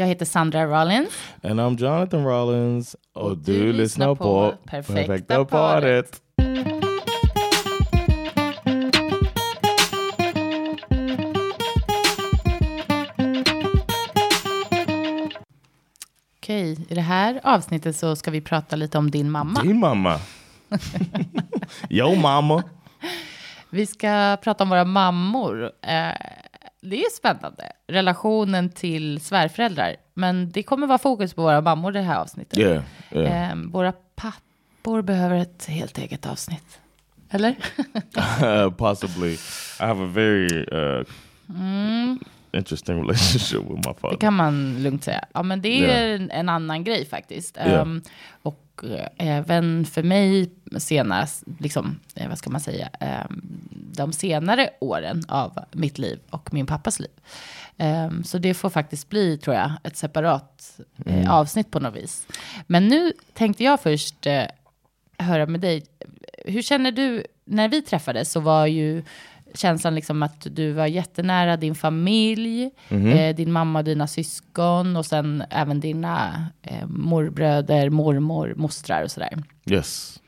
Jag heter Sandra Rollins. And I'm Jonathan Rollins. Och, du du, lyssnar lyssnar på på Perfekta Perfekta paret. paret. Okej, i det här avsnittet så ska vi prata lite om din mamma. Din mamma. Yo mamma. Vi ska prata om våra mammor. Eh, det är spännande. Relationen till svärföräldrar. Men det kommer vara fokus på våra mammor det här avsnittet. Yeah, yeah. Eh, våra pappor behöver ett helt eget avsnitt. Eller? Uh, possibly. I have a very uh, interesting relationship with my Det father. kan man lugnt säga. Ja, men det är Ja. en, en annan grej faktiskt. Ehm, och även för mig senast, liksom, eh, vad ska man säga, ehm, de senare åren av mitt liv och min pappas liv. Ehm, så det får faktiskt bli, tror jag, ett separat eh, avsnitt på något vis. Men nu tänkte jag först eh, höra med dig. Hur känner du, när vi träffades så var ju känslan liksom att du var jättenära din familj, eh, din mamma och dina syskon och sen även dina eh, morbröder, mormor, mostrar och sådär. Yes.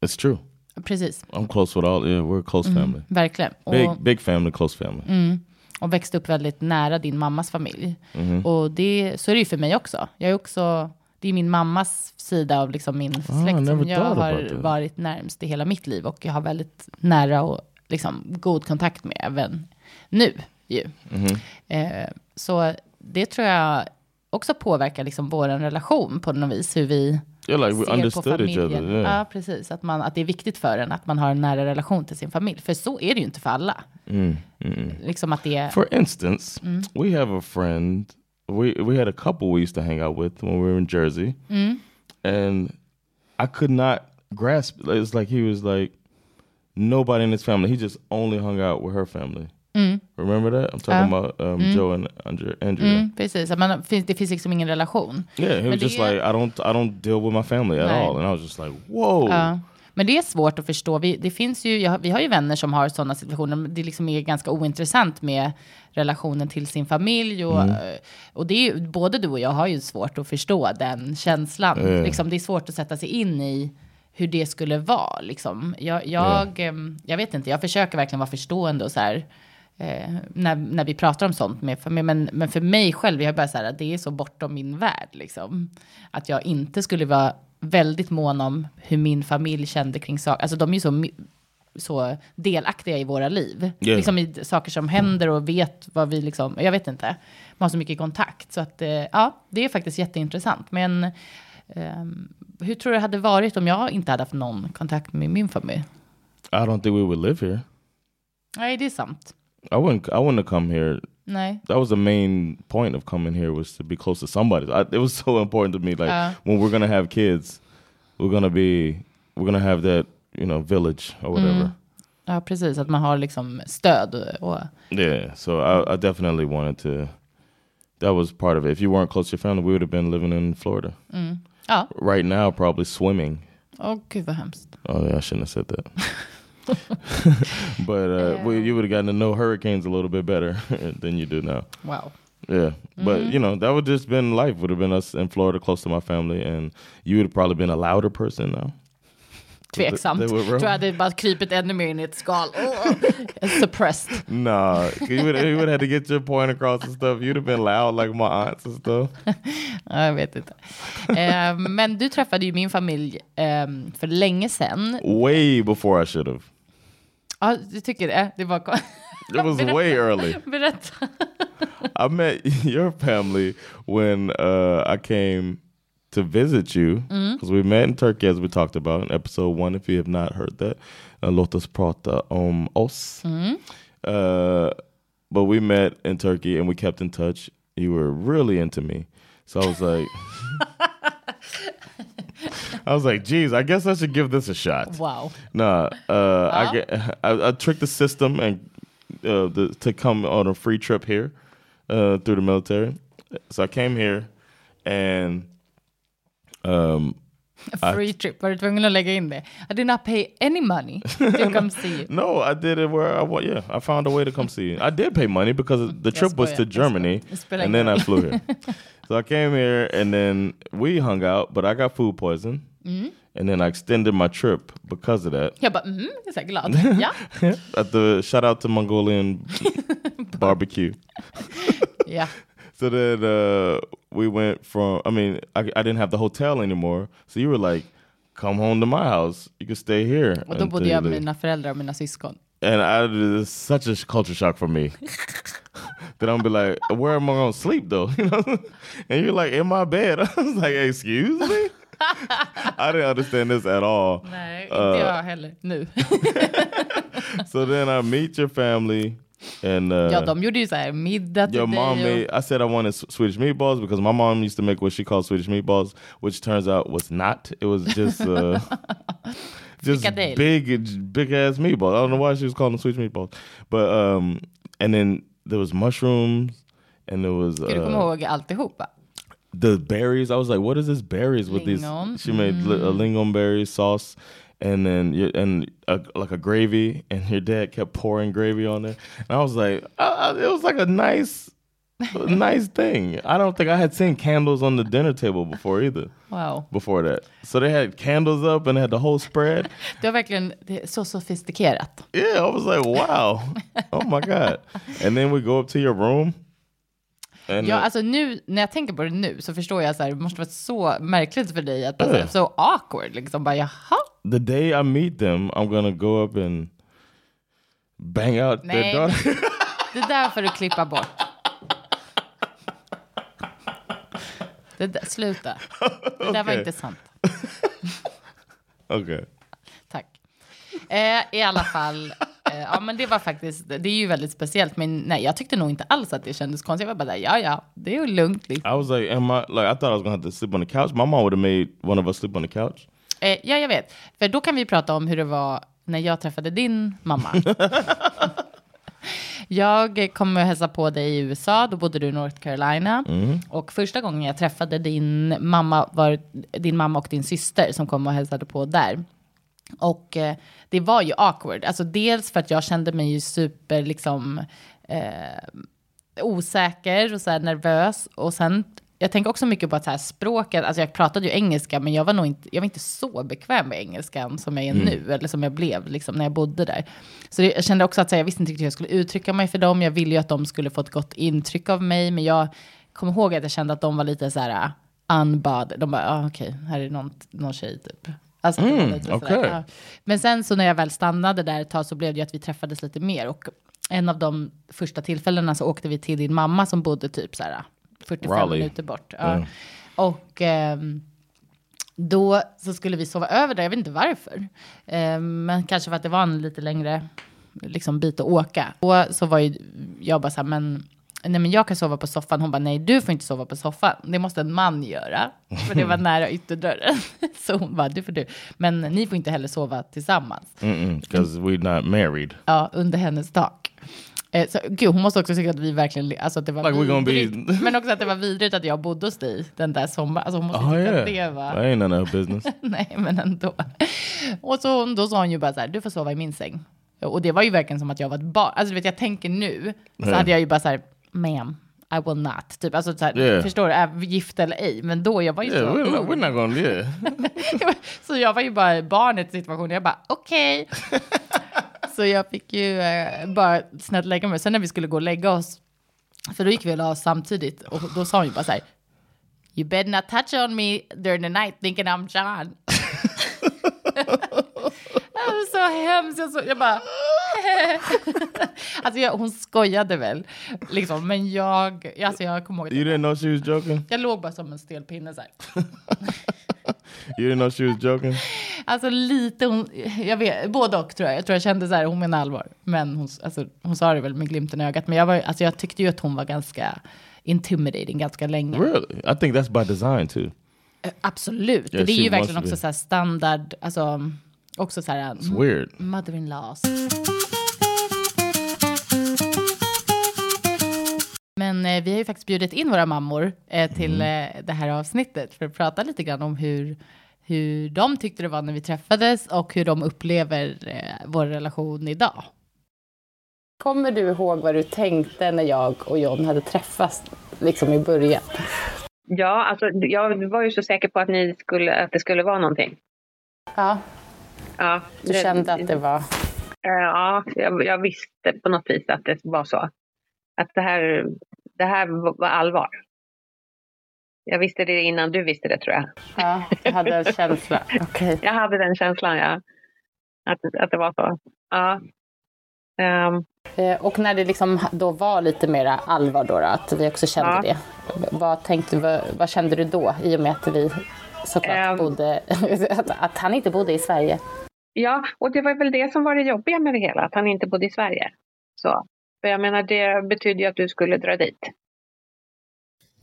It's true. Precis, I'm close with all, yeah, we're a close family. verkligen. Big, Och, big family, close family. och växte upp väldigt nära din mammas familj. Mm-hmm. Och det, så är det ju för mig också. Jag är också, det är min mammas sida av liksom min släkt Ah, som jag har varit närmst i hela mitt liv. Och jag har väldigt nära och liksom god kontakt med även nu. Ju. Mm-hmm. Eh, så det tror jag också påverkar liksom vår relation på något vis. Hur vi Yeah, like ser på familjen. other. Yeah. Ja, precis. Att, man, att det är viktigt för en att man har en nära relation till sin familj. För så är det ju inte för alla. Liksom att det är... For instance, we have a friend. We we had a couple we used to hang out with when we were in Jersey, and I could not grasp. It's like he was like nobody in his family. He just only hung out with her family. Remember that? I'm talking about um, Joe and Andre, Andrea. Mm, precis, man, det finns liksom ingen relation. Yeah, he Men was just är- like I don't I don't deal with my family at Nej. all, and I was just like, whoa. Ja. Men det är svårt att förstå. Vi, det finns ju, jag, vi har ju vänner som har sådana situationer. Det liksom är ganska ointressant med relationen till sin familj. Och, Mm. eh, och det är både du och jag har ju svårt att förstå den känslan. Ja. Liksom, det är svårt att sätta sig in i hur det skulle vara. Liksom. Jag, jag, ehm, jag vet inte, jag försöker verkligen vara förstående och så här. Eh, när, när vi pratar om sånt med. Men, men för mig själv, jag är bara så här, att det är så bortom min värld. Liksom. Att jag inte skulle vara väldigt mån om hur min familj kände kring saker. Alltså de är ju så, så delaktiga i våra liv. Yeah. Liksom i saker som händer och vet vad vi liksom, jag vet inte. Man har så mycket kontakt. Så att, eh, ja, det är faktiskt jätteintressant. Men ehm, hur tror du det hade varit om jag inte hade haft någon kontakt med min familj? I don't think we would live here. Nej, det är sant. I wouldn't. I wouldn't have come here Nej. that was the main point of coming here was to be close to somebody. I, it was so important to me. Like Uh. when we're gonna have kids, we're gonna be we're gonna have that you know village or whatever. Ja, precis. Att man har liksom stöd och... Yeah. So I, I definitely wanted to. That was part of it. If you weren't close to your family, we would have been living in Florida. Ja. Right now, probably swimming. Åh, gud vad hemskt. Oh yeah, I shouldn't have said that. but uh, well, you would have gotten to know hurricanes a little bit better than you do now. Wow. Yeah, but you know that would just been life. Would have been us in Florida, close to my family, and you would have probably been a louder person now. Tveksamt. they wrong. Tror jag hade bara krypit ännu mer in i ett skal. Åh, suppressed. Nah, you would you would have to get your point across and stuff. You'd have been loud like my aunts and stuff. Ja, Jag vet inte. Eh, men du träffade ju min familj eh, för länge sedan. Way before I should have. Ja, du tycker det? Det var It was way early. Berätta. I met your family when uh, I came to visit you because we met in Turkey as we talked about in episode one. If you have not heard that, uh, låt oss prata om oss. Uh, but we met in Turkey and we kept in touch. You were really into me, so I was like, I was like, geez, I guess I should give this a shot. Wow. Nah, uh, I get I, I tricked the system and uh, the, to come on a free trip here uh, through the military. So I came here and um, A free trip, var du tvungen att lägga in det? I did not pay any money to come see you. no, I did it where I yeah I found a way to come see you. I did pay money because the trip was to. Germany and then I flew here. so I came here and then we hung out, but I got food poison. Mm. And then I extended my trip because of that. Jag bara, mm, jag är så glad. Ja, At the shout out to Mongolian barbecue. ja. So then uh, we went from. I mean, I, I didn't have the hotel anymore. So you were like, "Come home to my house. You can stay here." Och då bodde jag med leave." mina föräldrar och mina syskon. And I, it's such a culture shock for me. that I'm be like, where am I gonna sleep though? You know? and you're like, in my bed. I was like, excuse me. I didn't understand this at all. Nej, inte Uh, jag heller nu. So then I meet your family, and uh, ja, de gjorde ju så här middag till Your mom och- made. I said I wanted Swedish meatballs because my mom used to make what she called Swedish meatballs, which turns out was not. It was just uh, just big, big ass meatballs. I don't know why she was calling them Swedish meatballs, but um, and then there was mushrooms, and there was Ska du komma uh, ihåg alltihopa? the berries. I was like, what is this berries with Lingon. these? She made li- a lingon berry sauce. And then you and a, like a gravy, and your dad kept pouring gravy on there, and I was like, uh, it was like a nice, nice thing. I don't think I had seen candles on the dinner table before either. Wow. Before that, so they had candles up and had the whole spread. Det var verkligen så sofistikerat. Yeah, I was like, wow, oh my god. And then we go up to your room, Ja, uh, alltså nu, när jag tänker på det nu så förstår jag så här, det måste vara så märkligt för dig att alltså, så awkward liksom bara jaha. The day I meet them, I'm gonna go up and bang out their Nej. daughter. Det där får du klippa bort. Det där, sluta. Det där var Okej. inte sant. okay. Tack. Eh, I alla fall, eh, ja men det var faktiskt, det är ju väldigt speciellt. Men nej, jag tyckte nog inte alls att det kändes konstigt. Jag var bara där, ja ja, det är ju lugnt. Liksom. I was like, am I like I thought I was gonna have to sleep on the couch. My mom would have made one of us sleep on the couch. Eh, ja, jag vet. För då kan vi prata om hur det var när jag träffade din mamma. jag kom och hälsade på dig i USA, då bodde du i North Carolina. Och första gången jag träffade din mamma var din mamma och din syster som kom och hälsade på där. Och eh, det var ju awkward. Alltså dels för att jag kände mig ju super liksom eh, osäker och så nervös. Och sen, jag tänker också mycket på att så här språket, alltså jag pratade ju engelska, men jag var nog inte, jag var inte så bekväm med engelskan som jag är nu, eller som jag blev liksom när jag bodde där. Så det, jag kände också att här, jag visste inte riktigt hur jag skulle uttrycka mig för dem. Jag ville ju att de skulle få ett gott intryck av mig, men jag kommer ihåg att jag kände att de var lite så här unbad. De bara, ah, okej, här är någon, någon tjej typ. Alltså, lite sådär, okej. ja. Men sen så när jag väl stannade där ett tag så blev det ju att vi träffades lite mer. Och en av de första tillfällena så åkte vi till din mamma som bodde typ så här 45 Raleigh. minuter bort. Ja. Och ehm, då så skulle vi sova över där, jag vet inte varför. Ehm, men kanske för att det var en lite längre liksom, bit att åka. Och så var ju jag bara så här, men Nej men jag kan sova på soffan. Hon bara, nej du får inte sova på soffan. Det måste en man göra. För det var nära ytterdörren. Så hon bara, du får du. Men ni får inte heller sova tillsammans. Because we're not married. Ja, under hennes tak. Eh, så, gud, hon måste också tycka att vi verkligen, alltså att det var Like vidrigt. Men också att det var vidrigt att jag bodde hos dig den där sommaren. Alltså hon måste Oh tycka yeah, att det var... that ain't none of business. Nej, men ändå. Och så, då sa hon ju bara så här, du får sova i min säng. Och det var ju verkligen som att jag var ett barn. Alltså du vet, jag tänker nu, så hade jag ju bara så här, ma'am, I will not. Typ, alltså så här, Yeah. förstår du, gift eller ej? Men då, jag var ju yeah, så we're not, we're not gonna. Yeah, så jag var ju bara barnet i situationen. Jag bara, okej. så jag fick ju eh, bara snällt lägga mig. Sen när vi skulle gå och lägga oss, för då gick vi och la oss samtidigt. Och då sa hon ju bara så här, You better not touch on me during the night thinking I'm John. Det var så hemskt. Jag, så, jag bara... alltså jag, hon skojade väl, liksom, men jag, alltså jag kommer ihåg you didn't know she was joking. jag låg bara som en stel pinne så här. You didn't know she was joking? Alltså lite, hon, jag vet, både och tror jag. Jag tror jag kände så här, hon menar allvar. Men hon, alltså, hon sa det väl med glimten i ögat. Men jag, var, alltså, jag tyckte ju att hon var ganska intimidating ganska länge. Really? I think that's by design too. Uh, absolut. Yeah, det är ju verkligen också så här standard, alltså också så här. It's weird. Mother-in-laws. Men eh, vi har ju faktiskt bjudit in våra mammor eh, till mm. eh, det här avsnittet för att prata lite grann om hur, hur de tyckte det var när vi träffades och hur de upplever eh, vår relation idag. Kommer du ihåg vad du tänkte när jag och John hade träffats liksom i början? Ja, alltså jag var ju så säker på att, ni skulle, att det skulle vara någonting. Ja. ja du det, kände att det var... Eh, ja, jag, jag, visste på något vis att det var så. Att det här, det här var allvar. Jag visste det innan du visste det tror jag. Ja, du hade en känsla. Okay. Jag hade den känslan, ja. Att, att det var så. Ja. Um. Och när det liksom då var lite mer allvar då, då att vi också kände ja. det. Vad, tänkte, vad, vad, kände du då i och med att vi såklart um. bodde, att han inte bodde i Sverige? Ja, och det var väl det som var det jobbiga med det hela, att han inte bodde i Sverige. Så. För jag menar, det betyder ju att du skulle dra dit.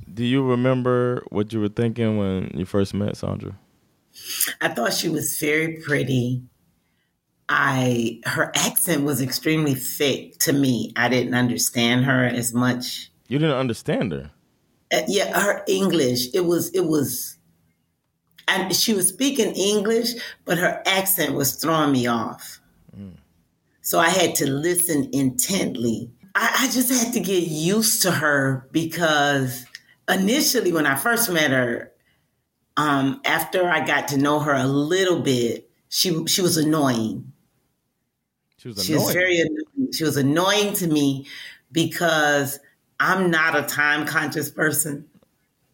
Do you remember what you were thinking when you first met Sandra? I thought she was very pretty. I her accent was extremely thick to me. I didn't understand her as much. You didn't understand her. Uh, yeah, her English. It was it was, and she was speaking English, but her accent was throwing me off. Mm. So I had to listen intently. I, I just had to get used to her because initially, when I first met her, um, after I got to know her a little bit, she she was annoying. She was annoying. She was very annoying. She was annoying to me because I'm not a time conscious person.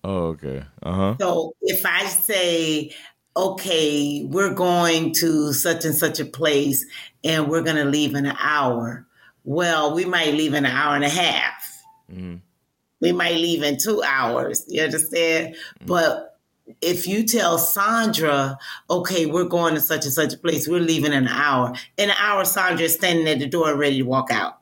Oh, okay. Uh huh. So if I say, okay, we're going to such and such a place and we're going to leave in an hour, well, we might leave in an hour and a half. Mm-hmm we might leave in two hours. You understand? Mm-hmm. But if you tell Sandra, okay, we're going to such and such a place, we're leaving in an hour. In an hour, Sandra is standing at the door ready to walk out.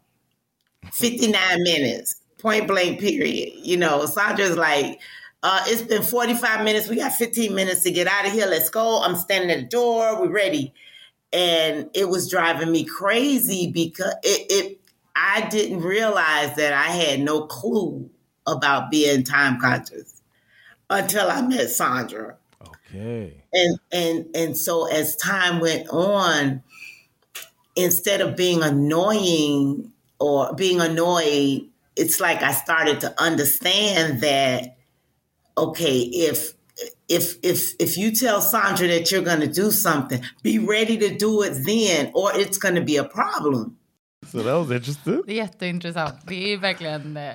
59 minutes, point blank, period. You know, Sandra's like, uh, it's been 45 minutes. We got 15 minutes to get out of here. Let's go. I'm standing at the door. We're ready. And it was driving me crazy because it, it I didn't realize that I had no clue about being time conscious until I met Sandra. Okay. And and and so as time went on, instead of being annoying or being annoyed, it's like I started to understand that okay, if if if if you tell Sandra that you're going to do something, be ready to do it then, or it's going to be a problem. So that was interesting. Jätteintressant. Det är verkligen eh,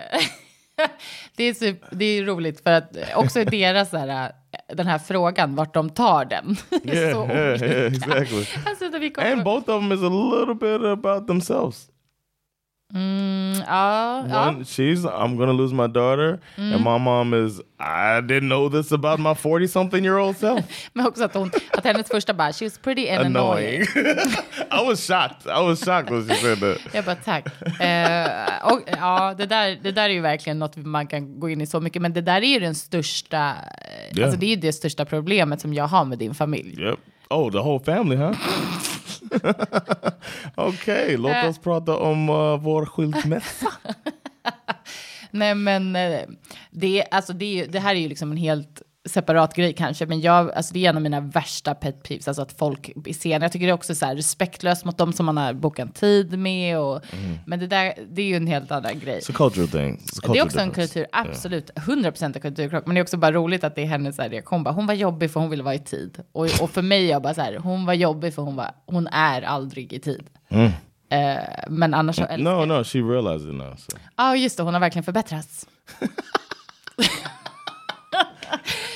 det, är super, det är roligt för att också deras så här, eh, den här frågan, vart de tar den. Yeah, så yeah, yeah, exactly. alltså, And both of them is a little bit about themselves. Mm, ja, One, ja. She's, I'm gonna lose my daughter. Mm. And my mom is, I didn't know this about my 40 something year old self. Men också att, hon, att hennes första bara, she was pretty and annoying. annoying. I was shocked. I was shocked when she said that. Jag bara, tack. Uh, och, ja, det där, det där är ju verkligen något man kan gå in i så mycket. Men det där är ju den största, yeah. alltså det är ju det största problemet som jag har med din familj. Yep. Oh, the whole family, huh? Okej, okay, låt eh. oss prata om uh, vår skilsmässa. Nej, men eh, det, alltså det, det här är ju liksom en helt separat grej kanske, men jag, alltså det är en av mina värsta pet peeves, alltså att folk är sena. Jag tycker det är också så här respektlöst mot dem som man har bokat tid med. Och, mm. Men det där, det är ju en helt annan grej. It's a cultural thing. A cultural det är också difference. en kultur, absolut. Yeah. 100% en kulturkrock. Men det är också bara roligt att det är hennes reaktion. Bara, hon var jobbig för hon ville vara i tid. Och, och för mig, jag bara så här, hon var jobbig för hon, var, hon är aldrig i tid. Mm. Uh, men annars så älskar No, no, she realized it now. Ja, so. ah, just det. Hon har verkligen förbättrats.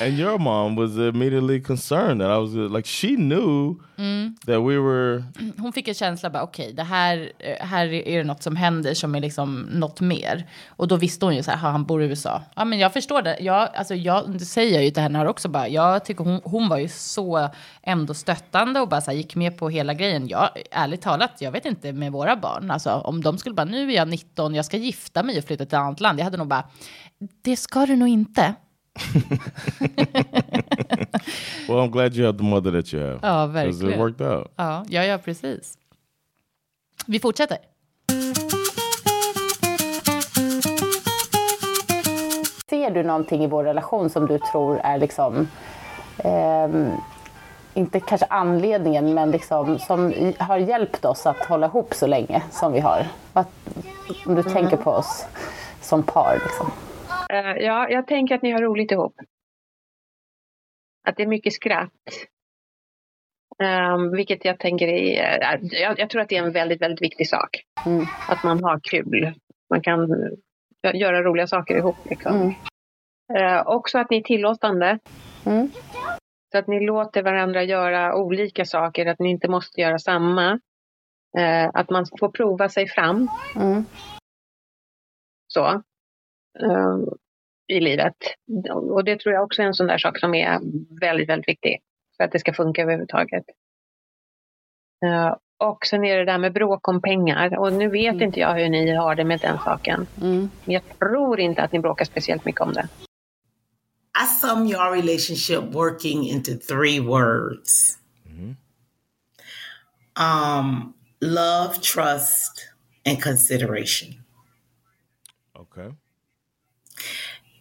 and your mom was immediately concerned that I was like she knew Mm. that we were mm. Hon fick en känsla bara okej, okay, det här, eh, här är det något som händer som är liksom något mer. Och då visste hon ju så här, han bor i USA. Ja men jag förstår det. Jag, alltså, jag, det säger jag ju till henne här också bara. Jag tycker hon, hon var ju så ändå stöttande och bara så här, gick med på hela grejen. Jag, ärligt talat, jag vet inte med våra barn. Alltså om de skulle bara, nu är jag 19, jag ska gifta mig och flytta till ett annat land. Jag hade nog bara, det ska du nog inte. Well, I'm glad you have the mother that you have. Ja, verkligen. It worked out. Ja, ja, ja precis. Vi fortsätter. Ser du någonting i vår relation som du tror är liksom ehm, inte kanske anledningen, men liksom som har hjälpt oss att hålla ihop så länge som vi har? Vad, om du tänker på oss som par. Liksom. Eh, ja, jag tänker att ni har roligt ihop. Att det är mycket skratt. Um, vilket jag tänker är, eh, jag, jag tror att det är en väldigt, väldigt viktig sak. Mm. Att man har kul. Man kan gö- göra roliga saker ihop. Liksom. Mm. Eh, också att ni är tillåtande. Mm. Så att ni låter varandra göra olika saker, att ni inte måste göra samma. Eh, att man får prova sig fram. Mm. Så. Eh, I livet. Och det tror jag också är en sån där sak som är väldigt, väldigt viktig. För att det ska funka överhuvudtaget. Eh, och sen är det där med bråk om pengar. Och nu vet inte jag hur ni har det med den saken. Mm. Men jag tror inte att ni bråkar speciellt mycket om det. I sum your relationship working into three words um, love, trust, and consideration. Okay.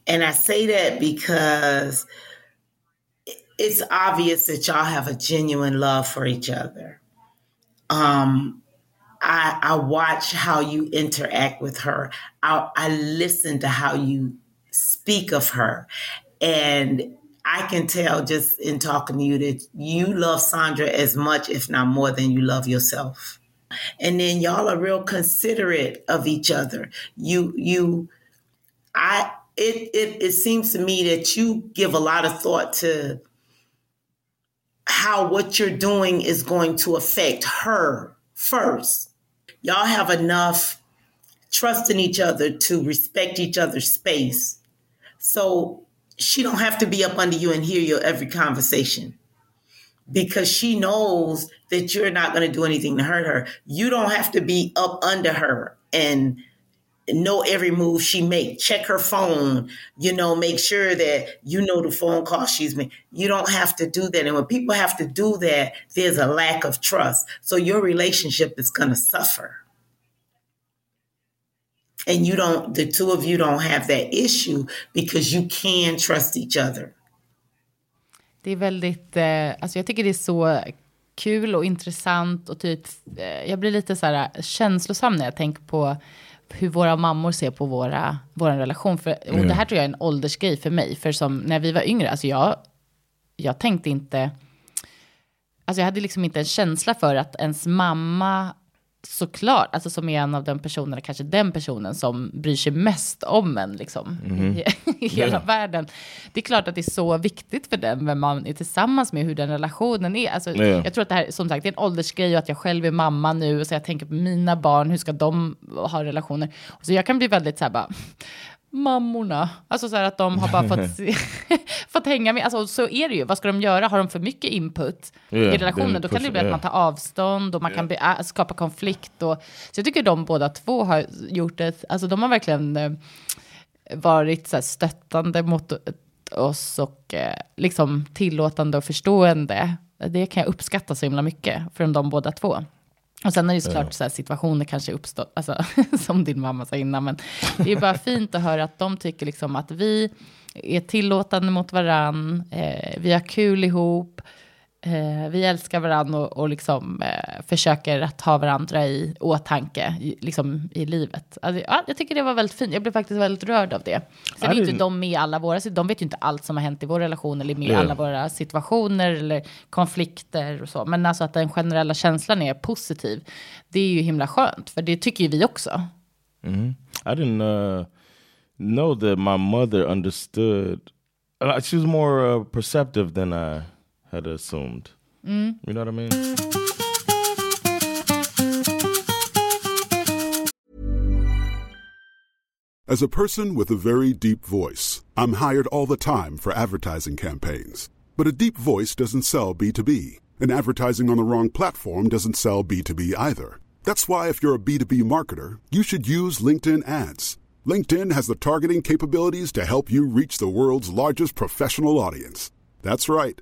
And I say that because it's obvious that y'all have a genuine love for each other. Um, I, I watch how you interact with her. I, I listen to how you speak of her. And I can tell just in talking to you that you love Sandra as much, if not more, than you love yourself. And then y'all are real considerate of each other. You, you, I, it, it, it seems to me that you give a lot of thought to how what you're doing is going to affect her first. Y'all have enough trust in each other to respect each other's space. So she don't have to be up under you and hear your every conversation because she knows that you're not going to do anything to hurt her. You don't have to be up under her and know every move she make. Check her phone you know make sure that you know the phone call she's made you don't have to do that. And when people have to do that there's a lack of trust. So your relationship is going to suffer. And you don't the two of you don't have that issue because you can trust each other. Det är väldigt, eh, alltså jag tycker det är så kul och intressant och typ, eh, jag blir lite så här känslosam när jag tänker på hur våra mammor ser på våra, vår relation. För, och det här tror jag är en åldersgrej för mig. För som när vi var yngre, alltså jag, jag tänkte inte, alltså jag hade liksom inte en känsla för att ens mamma såklart, alltså som är en av de personerna, kanske den personen som bryr sig mest om en liksom, i, i hela Ja. världen. Det är klart att det är så viktigt för den vem man är tillsammans med, hur den relationen är. Alltså, Ja. Jag tror att det här som sagt det är en åldersgrej och att jag själv är mamma nu, så jag tänker på mina barn, hur ska de ha relationer? Så jag kan bli väldigt så här bara, mammorna. Alltså så här att de har bara fått, se, fått hänga med. Alltså så är det ju. Vad ska de göra? Har de för mycket input Ja, i relationen? Då kan det bli att man tar avstånd och man kan bli, äh, skapa konflikt. Och, så jag tycker de båda två har gjort ett, alltså de har verkligen eh, varit så här stöttande mot oss och eh, liksom tillåtande och förstående. Det kan jag uppskatta så himla mycket från de båda två. Och sen är det såklart så här situationer kanske uppstår, alltså, som din mamma sa innan, men det är bara fint att höra att de tycker liksom att vi är tillåtande mot varann, eh, vi har kul ihop, eh, vi älskar varann och, och liksom, eh, försöker att ha varandra i åtanke i, liksom, i livet. Alltså, ja, jag tycker det var väldigt fint, jag blev faktiskt väldigt rörd av det. Sen är ju inte de med i alla våra, de vet ju inte allt som har hänt i vår relation eller med i alla våra situationer eller konflikter och så. Men alltså att den generella känslan är positiv, det är ju himla skönt, för det tycker ju vi också. I didn't uh, know that my mother understood uh, she was more uh, perceptive than I had assumed. Mm. You know what I mean? As a person with a very deep voice, I'm hired all the time for advertising campaigns. But a deep voice doesn't sell B2B, and advertising on the wrong platform doesn't sell B2B either. That's why, if you're a B2B marketer, you should use LinkedIn ads. LinkedIn has the targeting capabilities to help you reach the world's largest professional audience. That's right,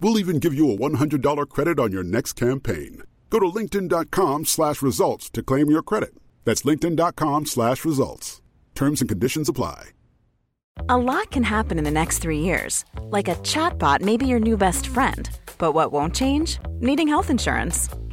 We'll even give you a $100 credit on your next campaign. Go to linkedin.com slash results to claim your credit. That's linkedin.com slash results. Terms and conditions apply. A lot can happen in the next three years. Like a chatbot may be your new best friend. But what won't change? Needing health insurance.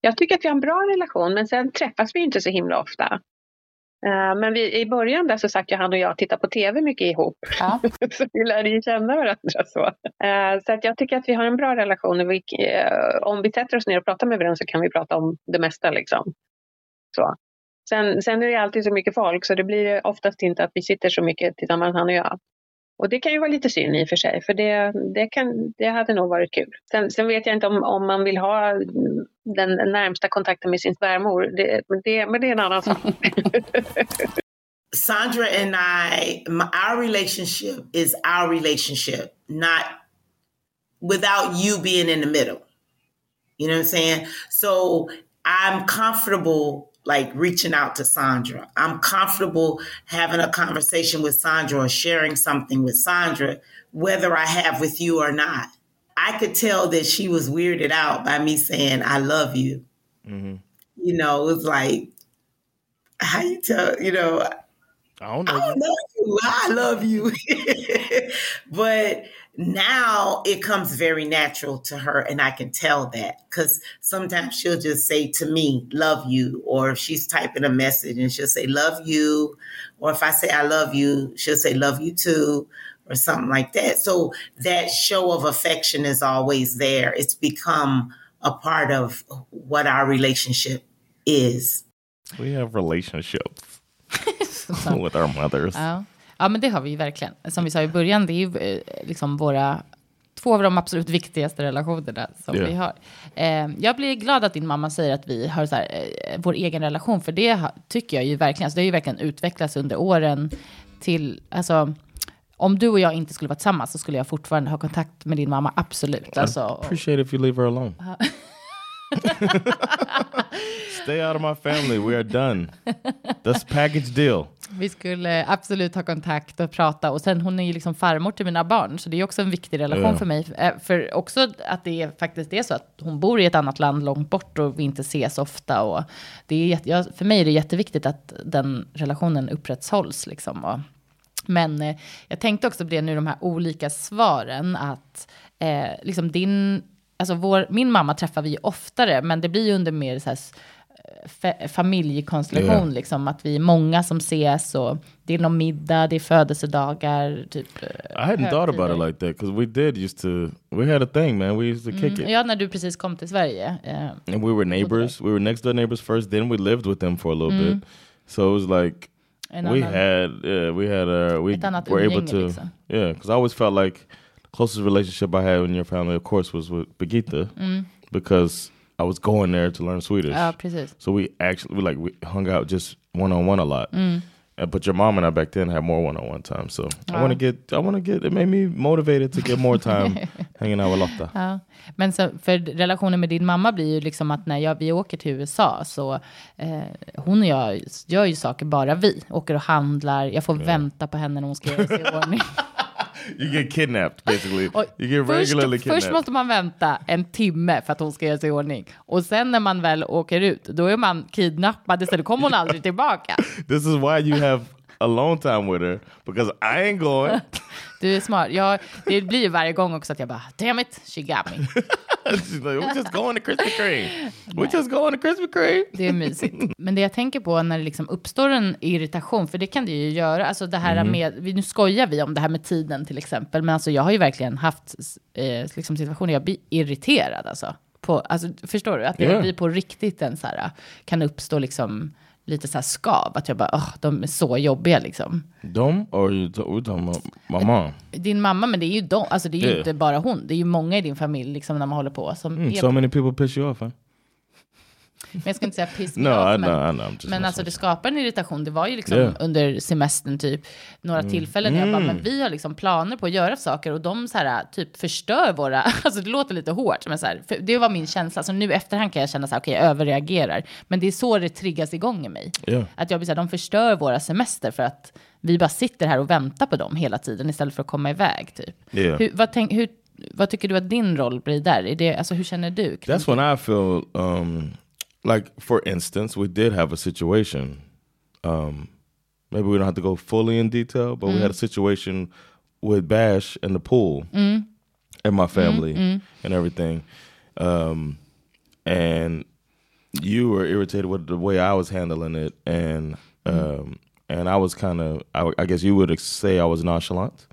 Jag tycker att vi har en bra relation, men sen träffas vi inte så himla ofta. Eh, Men vi, i början där så satt ju han och jag och tittade på tv mycket ihop. Ja. så vi lärde ju känna varandra så. Eh, Så att jag tycker att vi har en bra relation. Vi, eh, om vi sätter oss ner och pratar med varandra så kan vi prata om det mesta liksom. Så. Sen, sen är det alltid så mycket folk så det blir oftast inte att vi sitter så mycket tillsammans han och jag. Och det kan ju vara lite synd i och för sig, för det, det, kan, det hade nog varit kul. Sen, sen vet jag inte om, om man vill ha den närmsta kontakten med sin svärmor, det, det, men det är en annan sak. Sandra and I, my, our relationship is our relationship, not without you being in the middle. You know what I'm saying? So I'm comfortable like reaching out to Sandra. I'm comfortable having a conversation with Sandra or sharing something with Sandra, whether I have with you or not. I could tell that she was weirded out by me saying, I love you. Mm-hmm. You know, it was like, how you tell, you know, I don't know. I don't know you. I love you. but now it comes very natural to her, and I can tell that because sometimes she'll just say to me, Love you. Or if she's typing a message and she'll say, Love you. Or if I say, I love you, she'll say, Love you too. Or something like that. So that show of affection is always there. It's become a part of what our relationship is. We have relationships with our mothers. Ja. ja, men det har vi ju verkligen. Som vi sa i början, det är ju eh, liksom våra två av de absolut viktigaste relationerna som Ja. vi har. Eh, jag blir glad att din mamma säger att vi har så här, eh, vår egen relation, för det ha- tycker jag ju verkligen. Alltså, det har ju verkligen utvecklats under åren till, alltså, om du och jag inte skulle vara tillsammans så skulle jag fortfarande ha kontakt med din mamma, absolut. Alltså, Appreciate if you leave her alone. Stay out of my family. We are done. That's package deal. Vi skulle absolut ha kontakt och prata. Och sen hon är ju liksom farmor till mina barn, så det är också en viktig relation Ja. för mig. Eh, För också att det är, faktiskt är så att hon bor i ett annat land långt bort och vi inte ses ofta. Och det är för mig är det jätteviktigt att den relationen upprätthålls. Liksom. Och, men eh, jag tänkte också på det nu, de här olika svaren, att eh, liksom din, alltså vår, min mamma träffar vi oftare, men det blir ju under mer så här, fa- familjekonstellation, Ja. liksom, att vi är många som ses och det är någon middag, det är födelsedagar, typ. eh, I hadn't thought about it like that because we did used to. We had a thing, man. We used to kick it. Ja, när du precis kom till Sverige. Eh, And we were neighbors. We were next door neighbors first. Then we lived with them for a little bit. So it was like en we annan- had, yeah, we had, uh, we were able to, liksom. yeah. Because I always felt like the closest relationship I had in your family, of course, was with Birgitta because I was going there to learn Swedish. Ja, precis. So we actually we like we hung out just one on one a lot. Uh, but your mom and I back then had more one on one time. So I want to get I want to get it made me motivated to get more time hanging out with Lotta. Ja. Men så, för relationen med din mamma blir ju liksom att när jag, vi åker till USA så eh, hon och jag gör ju saker bara vi. Åker och handlar, jag får vänta på henne när hon ska göra sig i ordning. You get kidnapped basically. Och you get regularly först, kidnapped. först måste man vänta en timme för att hon ska göra sig i ordning. Och sen när man väl åker ut, då är man kidnappad, då kommer hon aldrig tillbaka. This is why you have alone time with her because I ain't going. Du är smart. Jag, det blir ju varje gång också att jag bara, damn it, she got me. She's like, we just going to Krispy Kreme. We just going to Krispy Kreme. Det är mysigt. Men det jag tänker på när det liksom uppstår en irritation, för det kan det ju göra, alltså det här med, vi- nu skojar vi om det här med tiden till exempel, men alltså jag har ju verkligen haft eh, liksom situationer jag blir irriterad alltså. På, alltså förstår du? Att det Ja. blir på riktigt en så här, kan uppstå liksom lite så här skav, att jag bara, de är så jobbiga liksom. Talking about my mom? Din mamma, men det är ju de, alltså det är ju Ja. inte bara hon, det är ju många i din familj liksom när man håller på som Mm, är so many people piss you off, huh? Men jag ska inte säga piss me No, off, I men, just men alltså det skapar en irritation. Det var ju liksom Yeah. under semestern typ några tillfällen där jag bara, men vi har liksom planer på att göra saker och de så här typ förstör våra, alltså det låter lite hårt, men så här, det var min känsla. Så nu efterhand kan jag känna så här, okej jag överreagerar. Men det är så det triggas igång i mig. Yeah. Att jag blir så här, de förstör våra semester för att vi bara sitter här och väntar på dem hela tiden istället för att komma iväg typ. Yeah. Hur, vad, tänk, hur, vad tycker du att din roll blir där? Är det, alltså hur känner du? That's when I feel um, like, for instance, we did have a situation. Um, maybe we don't have to go fully in detail, but we had a situation with Bash in the pool and my family and everything. Um, and you were irritated with the way I was handling it, and um, and I was kind of, I, I guess you would say I was nonchalant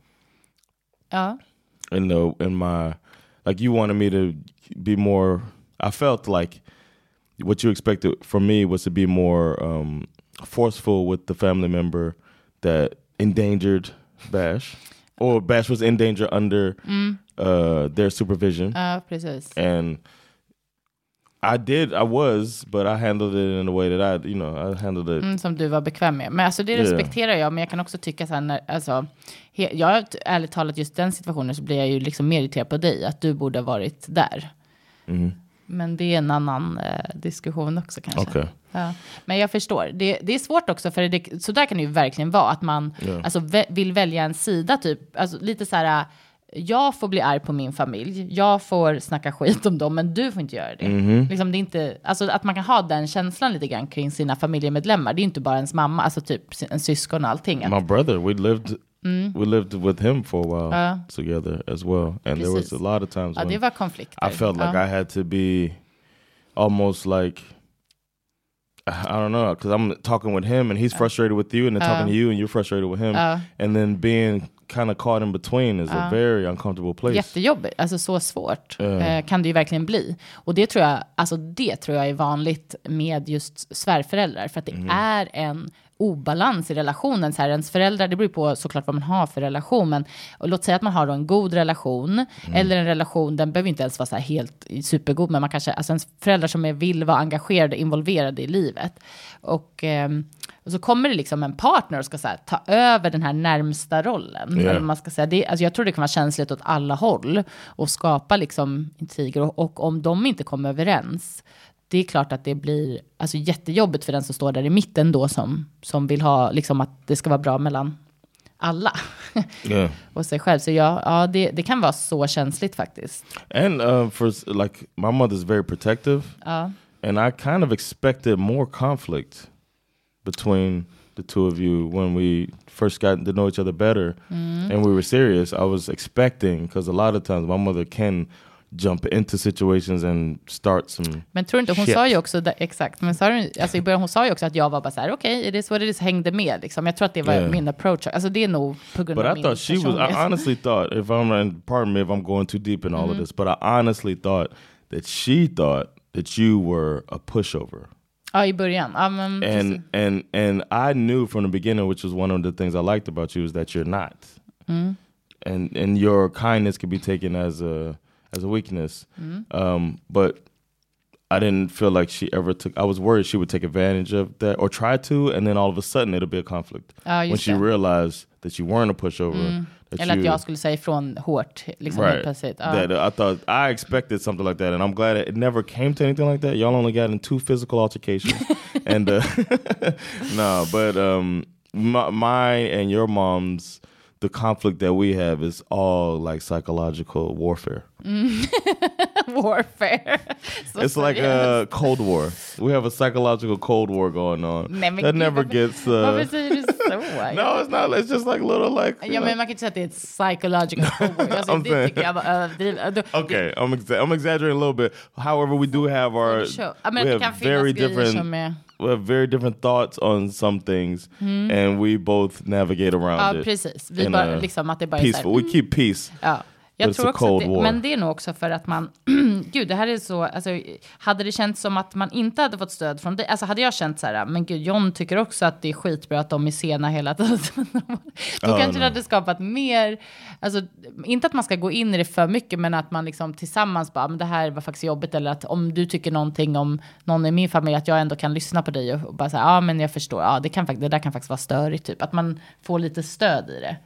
Ja. in the in my like you wanted me to be more i felt like what you expected from me was to be more um forceful with the family member that endangered bash or bash was in danger under uh their supervision Ja, precis. and i did i was but i handled it in a way that i you know i handled it Mm, som du var bekväm med. Men alltså det Yeah. respekterar jag, men jag kan också tycka så här, när, alltså, he, jag ärligt talat just den situationen så blir jag ju liksom mer irriterad på dig, att du borde ha varit där. Mm-hmm. Men det är en annan eh, diskussion också kanske. okay Ja. Men jag förstår. Det, det är svårt också, för det, så där kan det ju verkligen vara, att man Ja. alltså, vä, vill välja en sida, typ, alltså, lite så här, jag får bli arg på min familj, jag får snacka skit om dem, men du får inte göra det. Liksom, det är inte, alltså, att man kan ha den känslan lite grann kring sina familjemedlemmar, det är inte bara ens mamma, alltså typ en syskon och allting. My brother we lived we lived with him for a while Ja. together as well and there was Precis. a lot of times ja, det var konflikter. I felt like. I had to be almost like I don't know because I'm talking with him and he's frustrated with you and then talking to you and you're frustrated with him Ja. and then being kind of caught in between is a very uncomfortable place. Jättejobbigt, alltså så svårt Ja. eh, kan det ju verkligen bli. Och det tror jag, alltså det tror jag är vanligt med just svärföräldrar, för att det är en obalans i relationen. Så här, ens föräldrar, det beror ju på såklart vad man har för relation, men låt säga att man har en god relation, eller en relation, den behöver inte ens vara så helt supergod, men man kanske, alltså ens föräldrar som är, vill vara engagerade, involverade i livet. Och, ehm, och så kommer det liksom en partner och ska så här, ta över den här närmsta rollen. Eller man ska säga. Det, alltså jag tror det kan vara känsligt åt alla håll och skapa liksom intriger. Och, och om de inte kommer överens, det är klart att det blir alltså, jättejobbigt för den som står där i mitten då som, som vill ha liksom att det ska vara bra mellan alla Yeah. och sig själv. Så ja, ja det, det kan vara så känsligt faktiskt. And uh, for like my mother's very protective Ja. and I kind of expected more conflict between the two of you when we first got to know each other better and we were serious. I was expecting because a lot of times my mother can jump into situations and start some Men tror inte, hon shit. sa ju också, exakt, men sa, alltså i början hon sa ju också att jag var bara så här, okej, okay, it is what it is, hängde med liksom. Jag tror att det var Yeah. min approach. Alltså det är nog på grund But av I min thought she was. I honestly thought, if I'm, pardon me if I'm going too deep in all of mm. this, but I honestly thought that she thought that you were a pushover, Ja, i början. Ja, men, and and and I knew from the beginning, which was one of the things I liked about you, is that you're not, mm. and and your kindness could be taken as a as a weakness, um, but. I didn't feel like she ever took. I was worried she would take advantage of that or try to, and then all of a sudden it'll be a conflict Ja, when she det. realized that you weren't a pushover. That Eller you, att jag skulle säga ifrån hårt. Liksom, helt plötsligt. Ja. That uh, I thought I expected something like that, and I'm glad it never came to anything like that. Y'all only got in two physical altercations, and uh, no, but um, my, my and your mom's the conflict that we have is all like psychological warfare. Warfare. It's like a cold war. We have a psychological cold war going on that never gets. Uh, Varför säger du så? no, it's not. It's just like little like. Ja, men man kan inte säga att det är ett psychological cold alltså, I'm saying- jag var överdrivet. Okay, I'm exa- I'm exaggerating a little bit. However, we do have our. I mean, we have very different we have very different thoughts on some things, and we both navigate around Ja, it. precis. Vi bara, liksom att det bara så här, peaceful. We keep peace. Ja. Jag tror också det, men det är nog också för att man, gud det här är så, alltså, hade det känts som att man inte hade fått stöd från dig, alltså hade jag känt så här, men gud John tycker också att det är skitbra att de är sena hela tiden. Då Oh, kanske det hade skapat mer, alltså inte att man ska gå in i det för mycket, men att man liksom tillsammans bara, men det här var faktiskt jobbigt, eller att om du tycker någonting om någon i min familj, att jag ändå kan lyssna på dig och, och bara säga, ja men jag förstår, ja det, kan, fakt- det där kan faktiskt vara störigt, typ. Att man får lite stöd i det.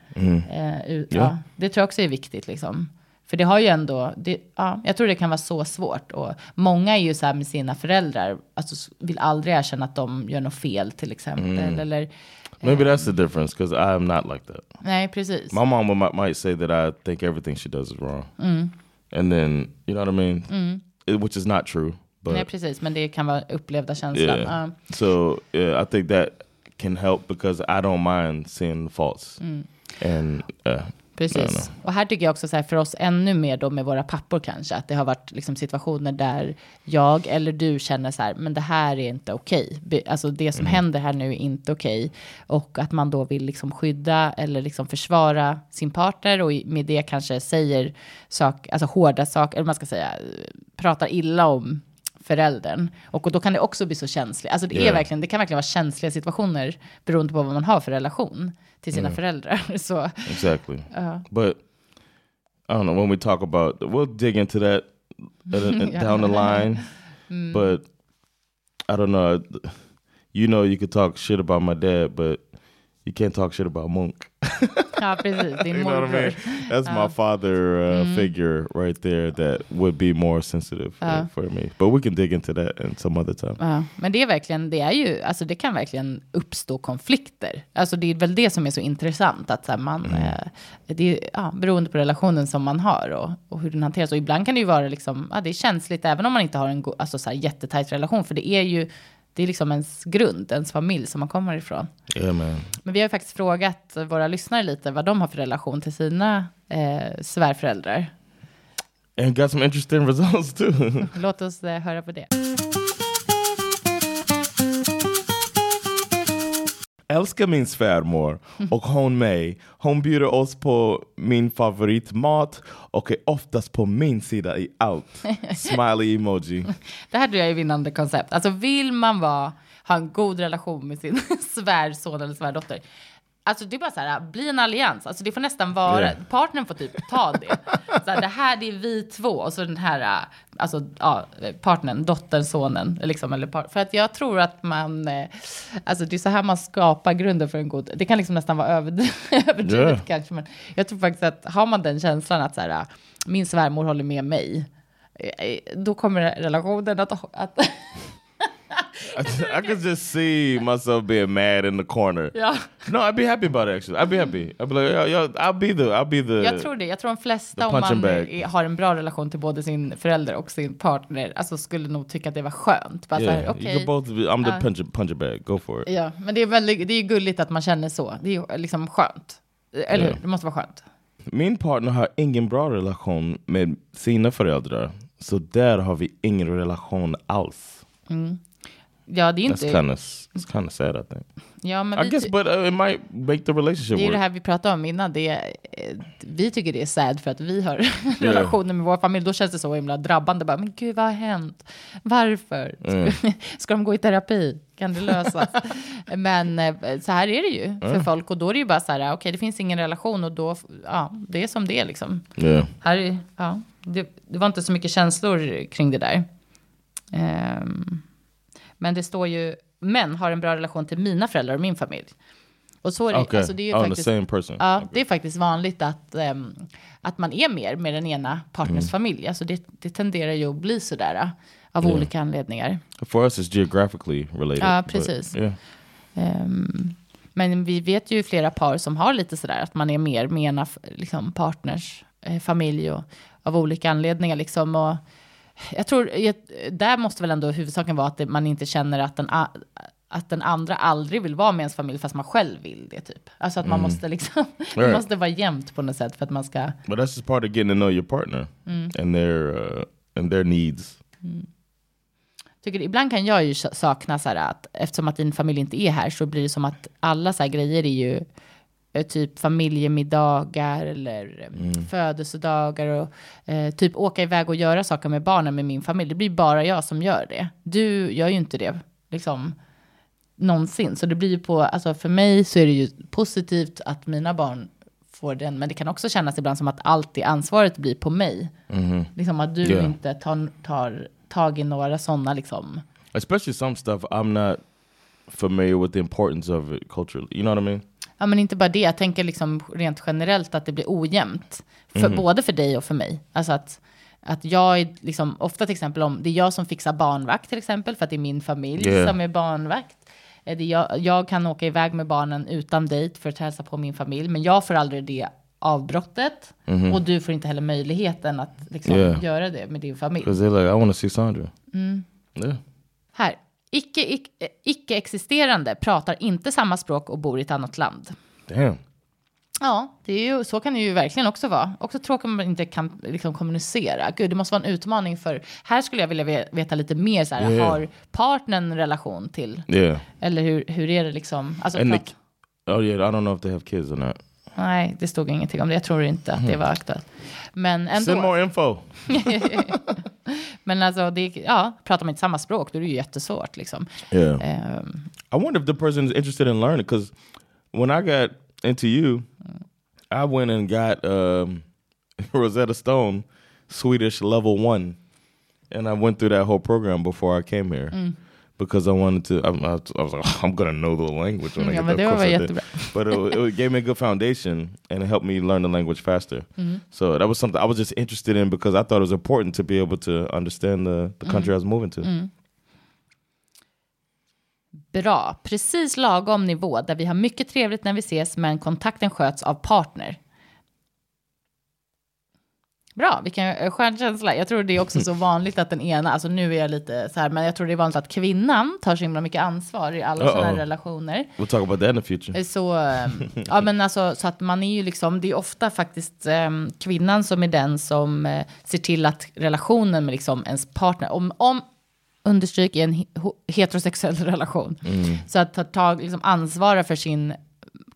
Eh, ut, Ja. ja, det tror jag också är viktigt liksom. För det har ju ändå, det, ja, jag tror det kan vara så svårt. Och många är ju så här med sina föräldrar, alltså vill aldrig erkänna att de gör något fel till exempel. Eller, Maybe that's the difference because I am not like that. nej precis. My mom might, might say that I think everything she does is wrong, Mm. and then you know what I mean, It- which is not true. But nej precis, men det kan vara upplevda känslan. Yeah. Ja. So yeah, I think that can help because I don't mind seeing the faults. And uh, Precis. Och här tycker jag också så här för oss ännu mer då med våra pappor kanske, att det har varit liksom situationer där jag eller du känner så här, men det här är inte okej. Be- Alltså det som händer här nu är inte okej. Och att man då vill liksom skydda eller liksom försvara sin partner och med det kanske säger sak, alltså hårda saker, eller man ska säga, pratar illa om föräldern. Och då kan det också bli så känsligt. Alltså det, är Yeah. verkligen, det kan verkligen vara känsliga situationer beroende på vad man har för relation till sina föräldrar. Så exactly. But I don't know when we talk about. We'll dig into that Yeah. down the line. But I don't know. You know, you could talk shit about my dad, but you can't talk shit about Monk. Ja, precis. Din You know what I mean? That's my father uh, figure right there that would be more sensitive for, for me. But we can dig into that in some other time. Men det är verkligen, det är ju, alltså det kan verkligen uppstå konflikter. Alltså det är väl det som är så intressant, att så här, man, eh, det är ja, beroende på relationen som man har och, och hur den hanteras. Och ibland kan det ju vara liksom, ja det är känsligt även om man inte har en alltså så här, jättetajt relation, för det är ju, det är liksom ens grund, ens familj som man kommer ifrån. Man. Men vi har faktiskt frågat våra lyssnare lite vad de har för relation till sina eh, svärföräldrar. And got some interesting results too. Låt oss eh, höra på det. Älskar min svärmor och hon mig. Hon bjuder oss på min favoritmat och är oftast på min sida i allt. Smiley emoji. Det här tror jag är vinnande koncept. Alltså vill man vara, ha en god relation med sin svärson eller svärdotter. Alltså det är bara så här, bli en allians. Alltså det får nästan vara, Yeah. partnern får typ ta det. Så här, det här det är vi två och så den här, alltså ja, partnern, dottern, sonen. Liksom, eller par, för att jag tror att man, eh, alltså det är så här man skapar grunden för en god, det kan liksom nästan vara överdrivet, Yeah. kanske. Men jag tror faktiskt att har man den känslan att så här, min svärmor håller med mig. eh, Då kommer relationen att, att I, I could just see myself being mad in the corner. Ja. No, I'd be happy about it actually. I'd be happy. I'd be like, yo, yo, I'll be the, I'll be the. Jag tror det. Jag tror de flesta, om man bag. har en bra relation till både sin förälder och sin partner, alltså skulle nog tycka att det var skönt. Bara yeah, här, you okej. could both. Be, I'm the Uh. puncher, puncher bag. Go for it. Ja, men det är väldigt, det är gulligt att man känner så. Det är liksom skönt. Eller hur? Ja. Det måste vara skönt. Min partner har ingen bra relation med sina föräldrar. Så där har vi ingen relation alls. Ja, det är That's inte... kind of it's kind of sad, I think. Ja, men I vi, guess, but uh, it might make the relationship det är ju det work. här vi pratade om innan. Det är, eh, vi tycker det är sad för att vi har relationer med vår familj. Då känns det så himla drabbande. Bara, men gud, vad har hänt? Varför? Mm. Ska de gå i terapi? Kan det lösas? men eh, så här är det ju för folk. Och då är det ju bara så här, okej, det finns ingen relation och då, ja, det är som det är liksom. Yeah. Här, är- ja, det, det var inte så mycket känslor kring det där. Ehm, men det står ju, män har en bra relation till mina föräldrar och min familj. Och så är det, Okay. alltså det är ju On faktiskt, same person. Ja, det är faktiskt vanligt att, ehm, att man är mer med den ena partners Mm. familj. Alltså det, det tenderar ju att bli sådär äh, av Ja. olika anledningar. For us, it's geographically related. Ja, but, precis. yeah. Ehm, men vi vet ju flera par som har lite sådär att man är mer med ena liksom, partners eh, familj och av olika anledningar liksom. Och jag tror, där måste väl ändå huvudsaken vara att man inte känner att den, att den andra aldrig vill vara med ens familj fast man själv vill det typ. Alltså att man måste liksom, Right. måste vara jämnt på något sätt för att man ska, But that's just part of getting to know your partner and their uh, and their needs. tycker ibland kan jag ju sa- sakna så här att eftersom att din familj inte är här så blir det som att alla så här grejer är ju typ familjemiddagar eller eh, födelsedagar och eh, typ åka iväg och göra saker med barnen med min familj. Det blir bara jag som gör det. Du gör ju inte det liksom någonsin. Så det blir på, alltså för mig så är det ju positivt att mina barn får den, men det kan också kännas ibland som att allt det ansvaret blir på mig. Liksom att du Yeah. inte tar, tar tag i några sådana liksom. Especially some stuff I'm not familiar with the importance of it culturally. You know what I mean? Ja, men inte bara det. Jag tänker liksom rent generellt att det blir ojämnt. För, Både för dig och för mig. Alltså att, att jag är liksom, ofta till exempel om det är jag som fixar barnvakt till exempel, för att det är min familj Yeah. som är barnvakt. Eh, Det är jag, jag kan åka iväg med barnen utan dejt för att hälsa på min familj, men jag får aldrig det avbrottet. Och du får inte heller möjligheten att liksom Yeah. göra det med din familj. Like, I to see Sandra. Yeah. Här. Icke, eh, icke-existerande pratar inte samma språk och bor i ett annat land. Damn. Ja, det är ju, så kan det ju verkligen också vara. Också tråkigt om man inte kan liksom, kommunicera. Gud, det måste vara en utmaning för... Här skulle jag vilja ve- veta lite mer. Så här, Yeah. Har partnern en relation till? Yeah. Eller hur, hur är det liksom? Alltså, And the, oh yeah, I don't know if they have kids or not. nej, det stod ingenting om det. Jag tror inte att det var aktuellt. Men Send ändå. more info. Men alltså, det, ja, pratar man inte samma språk, då är det ju jättesvårt. Liksom. Yeah. Ehm, I wonder if the person is interested in learning because when I got into you, I went and got um, Rosetta Stone Swedish level one, and I went through that whole program before I came here because I wanted to. I, I, I was like, I'm gonna know the language when I Ja, get men there. Of course I did. But it, it gave me a good foundation and it helped me learn the language faster. So that was something I was just interested in because I thought it was important to be able to understand the, the country I was moving to. Bra, precis lagom nivå där vi har mycket trevligt när vi ses men kontakten sköts av partner. Bra, vilken eh, skön känsla. Jag tror det är också så vanligt att den ena, alltså nu är jag lite så här, men jag tror det är vanligt att kvinnan tar så himla mycket ansvar i alla sådana här relationer. We'll talk about that in the future. Så, eh, ja men alltså så att man är ju liksom, det är ofta faktiskt eh, kvinnan som är den som eh, ser till att relationen med liksom ens partner, om, om understryk i en he- heterosexuell relation, så att ta tag, liksom ansvara för sin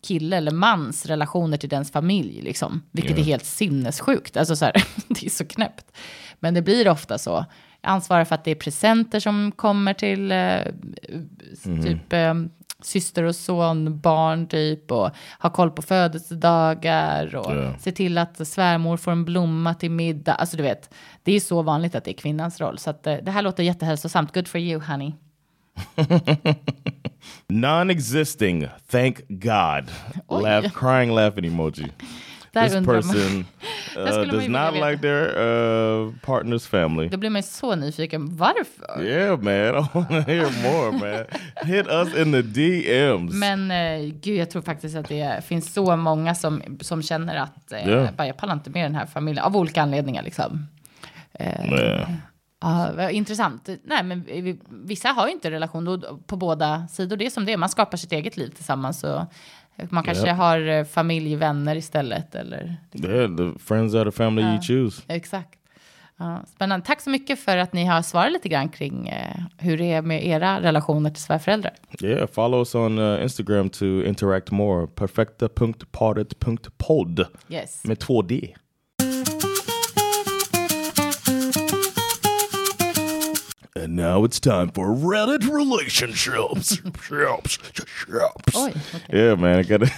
kille eller mans relationer till dens familj, liksom. vilket är helt sinnessjukt. Alltså så här, det är så knäppt. Men det blir ofta så. Ansvara för att det är presenter som kommer till eh, typ eh, syster och son, barn typ och ha koll på födelsedagar och Ja. se till att svärmor får en blomma till middag. Alltså du vet, det är så vanligt att det är kvinnans roll. Så att, eh, det här låter jättehälsosamt. Good for you honey. Non-existing. Thank God. Oj. Laugh, crying, laughing emoji. This person uh, does not like their uh, partner's family. Då blir man så nyfiken. Varför? Yeah, man. I want to hear more, man. Hit us in the DMs. Men eh, gud, jag tror faktiskt att det finns så många som, som känner att eh, Ja. bara, jag pallar inte med den här familjen. Av olika anledningar liksom. Yeah. Ja, intressant. Nej, men vi- vissa har ju inte relation på båda sidor. Det är som det är. Man skapar sitt eget liv tillsammans. Och man kanske Ja. har eh, familj, vänner istället. Eller, Yeah, the friends are the family you choose. exakt. Ja, spännande. Tack så mycket för att ni har svarat lite grann kring eh, hur det är med era relationer till svärföräldrar. Yeah, follow us on uh, Instagram to interact more. Perfekta.paret.podd Yes. med 2D. And now it's time for Reddit relationships. Shops, shops. Oj, okej. Yeah, man, I gotta.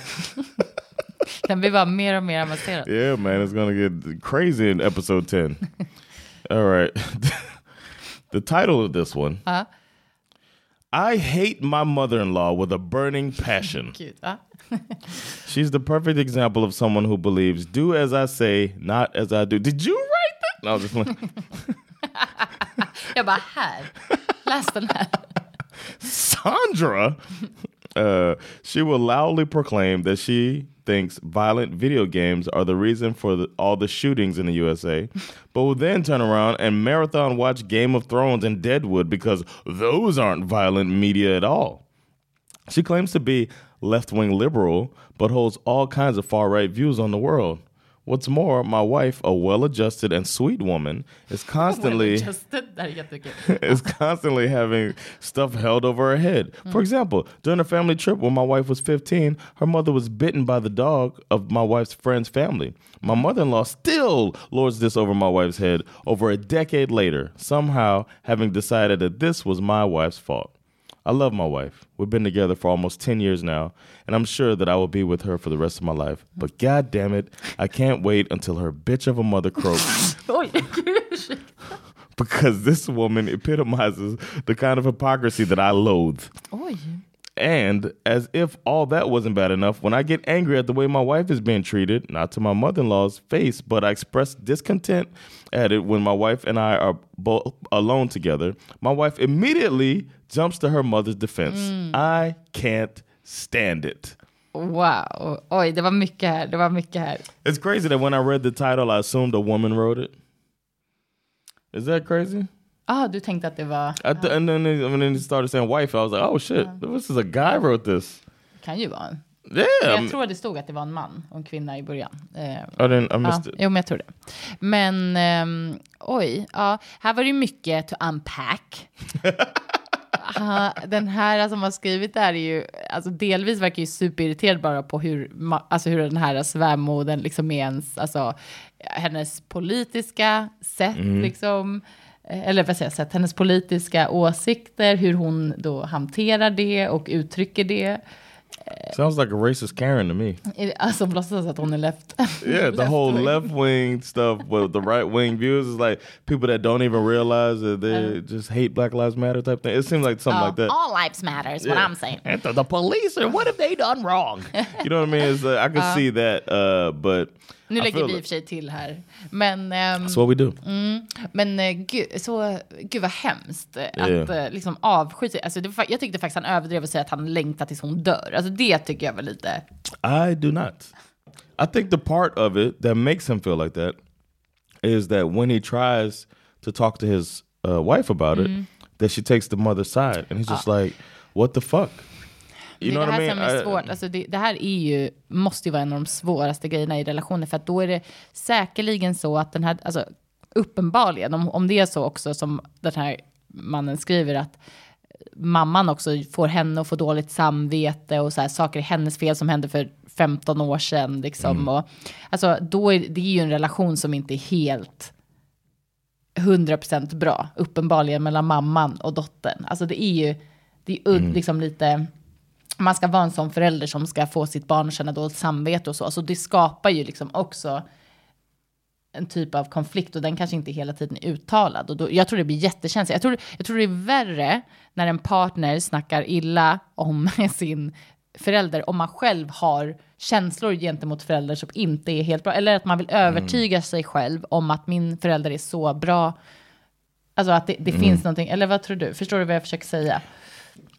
Den blir bara mer och mer avancerad. Yeah, man, it's gonna get crazy in episode 10. All right. the title of this one Ja. I hate my mother-in-law with a burning passion. Gud, va? Uh-huh. She's the perfect example of someone who believes do as I say, not as I do. Did you write that? No, just Jag bara, här. Läs den här. Sandra. Uh, she will loudly proclaim that she thinks violent video games are the reason for the, all the shootings in the USA, but will then turn around and marathon watch Game of Thrones and Deadwood because those aren't violent media at all. She claims to be left wing liberal, but holds all kinds of far right views on the world. What's more, my wife, a well adjusted and sweet woman, is constantly Just det där är jättekul. is constantly having stuff held over her head. For example, during a family trip when my wife was 15, her mother was bitten by the dog of my wife's friend's family. My mother in law still lords this over my wife's head over a decade later, somehow having decided that this was my wife's fault. I love my wife. We've been together for almost 10 years now, and I'm sure that I will be with her for the rest of my life. But god damn it, I can't wait until her bitch of a mother croaks oh, because this woman epitomizes the kind of hypocrisy that I loathe. Oh, Oj. And as if all that wasn't bad enough, when I get angry at the way my wife is being treated, not to my mother in law's face, but I express discontent at it when my wife and I are both alone together, my wife immediately jumps to her mother's defense. Mm. I can't stand it. Wow. Oj, det var mycket här. Det var mycket här. It's crazy that when I read the title, I assumed a woman wrote it. Is that crazy? Ah, du tänkte att det var... I th- and then when then he started saying wife, I was like, oh shit, this is a guy wrote this. Kan ju vara en. Yeah. Jag tror att det stod att det var en man och en kvinna i början. Eh, I didn't. I missed ja, it. jo, men jag tror det. Men ehm, oj, ja, här var det mycket to unpack. Ha, den här som har skrivit det här är ju, alltså delvis verkar ju superirriterad bara på hur, alltså hur den här svärmodern liksom är ens, alltså hennes politiska sätt liksom, eh, eller vad säger jag, hennes politiska åsikter, hur hon då hanterar det och uttrycker det. Sounds like a racist Karen to me. Alltså låtsas att hon är left. Yeah, the whole Left-wing. left wing stuff with the right wing views is like people that don't even realize that they just hate Black Lives Matter type thing. It seems like something like that. All lives matter is what Yeah. I'm saying. And the, the police are what have they done wrong? you know what I mean? It's, uh, I can see that, uh, but Nu lägger vi i och för sig till här. Men, ehm, that's what we do. men eh, gud, så, gud vad hemskt eh, att Yeah. eh, liksom avsky sig. Alltså, det, jag tyckte faktiskt han överdrev och säga att han längtar tills hon dör. Alltså det tycker jag var lite... I do not. I think the part of it that makes him feel like that is that when he tries to talk to his uh, wife about Mm. it, that she takes the mother's side, and he's just like, "What the fuck?" Det är det här som är I- svårt. Alltså det, det här är ju, måste ju vara en av de svåraste grejerna i relationer. För att då är det säkerligen så att den här, alltså uppenbarligen, om, om det är så också som den här mannen skriver att mamman också får henne att få dåligt samvete och så här, saker är hennes fel som hände för 15 år sedan. Liksom. Och, alltså, då är, det är ju en relation som inte är helt 100% bra, uppenbarligen mellan mamman och dottern. Alltså det är ju, det är ju liksom lite, man ska vara en sån förälder som ska få sitt barn att känna dåligt samvete och så. Alltså det skapar ju liksom också en typ av konflikt och den kanske inte hela tiden är uttalad. Och då, jag tror det blir jättekänsligt. Jag tror, jag tror det är värre när en partner snackar illa om sin förälder om man själv har känslor gentemot förälder som inte är helt bra. Eller att man vill övertyga sig själv om att min förälder är så bra. Alltså att det, det finns någonting, eller vad tror du? Förstår du vad jag försöker säga?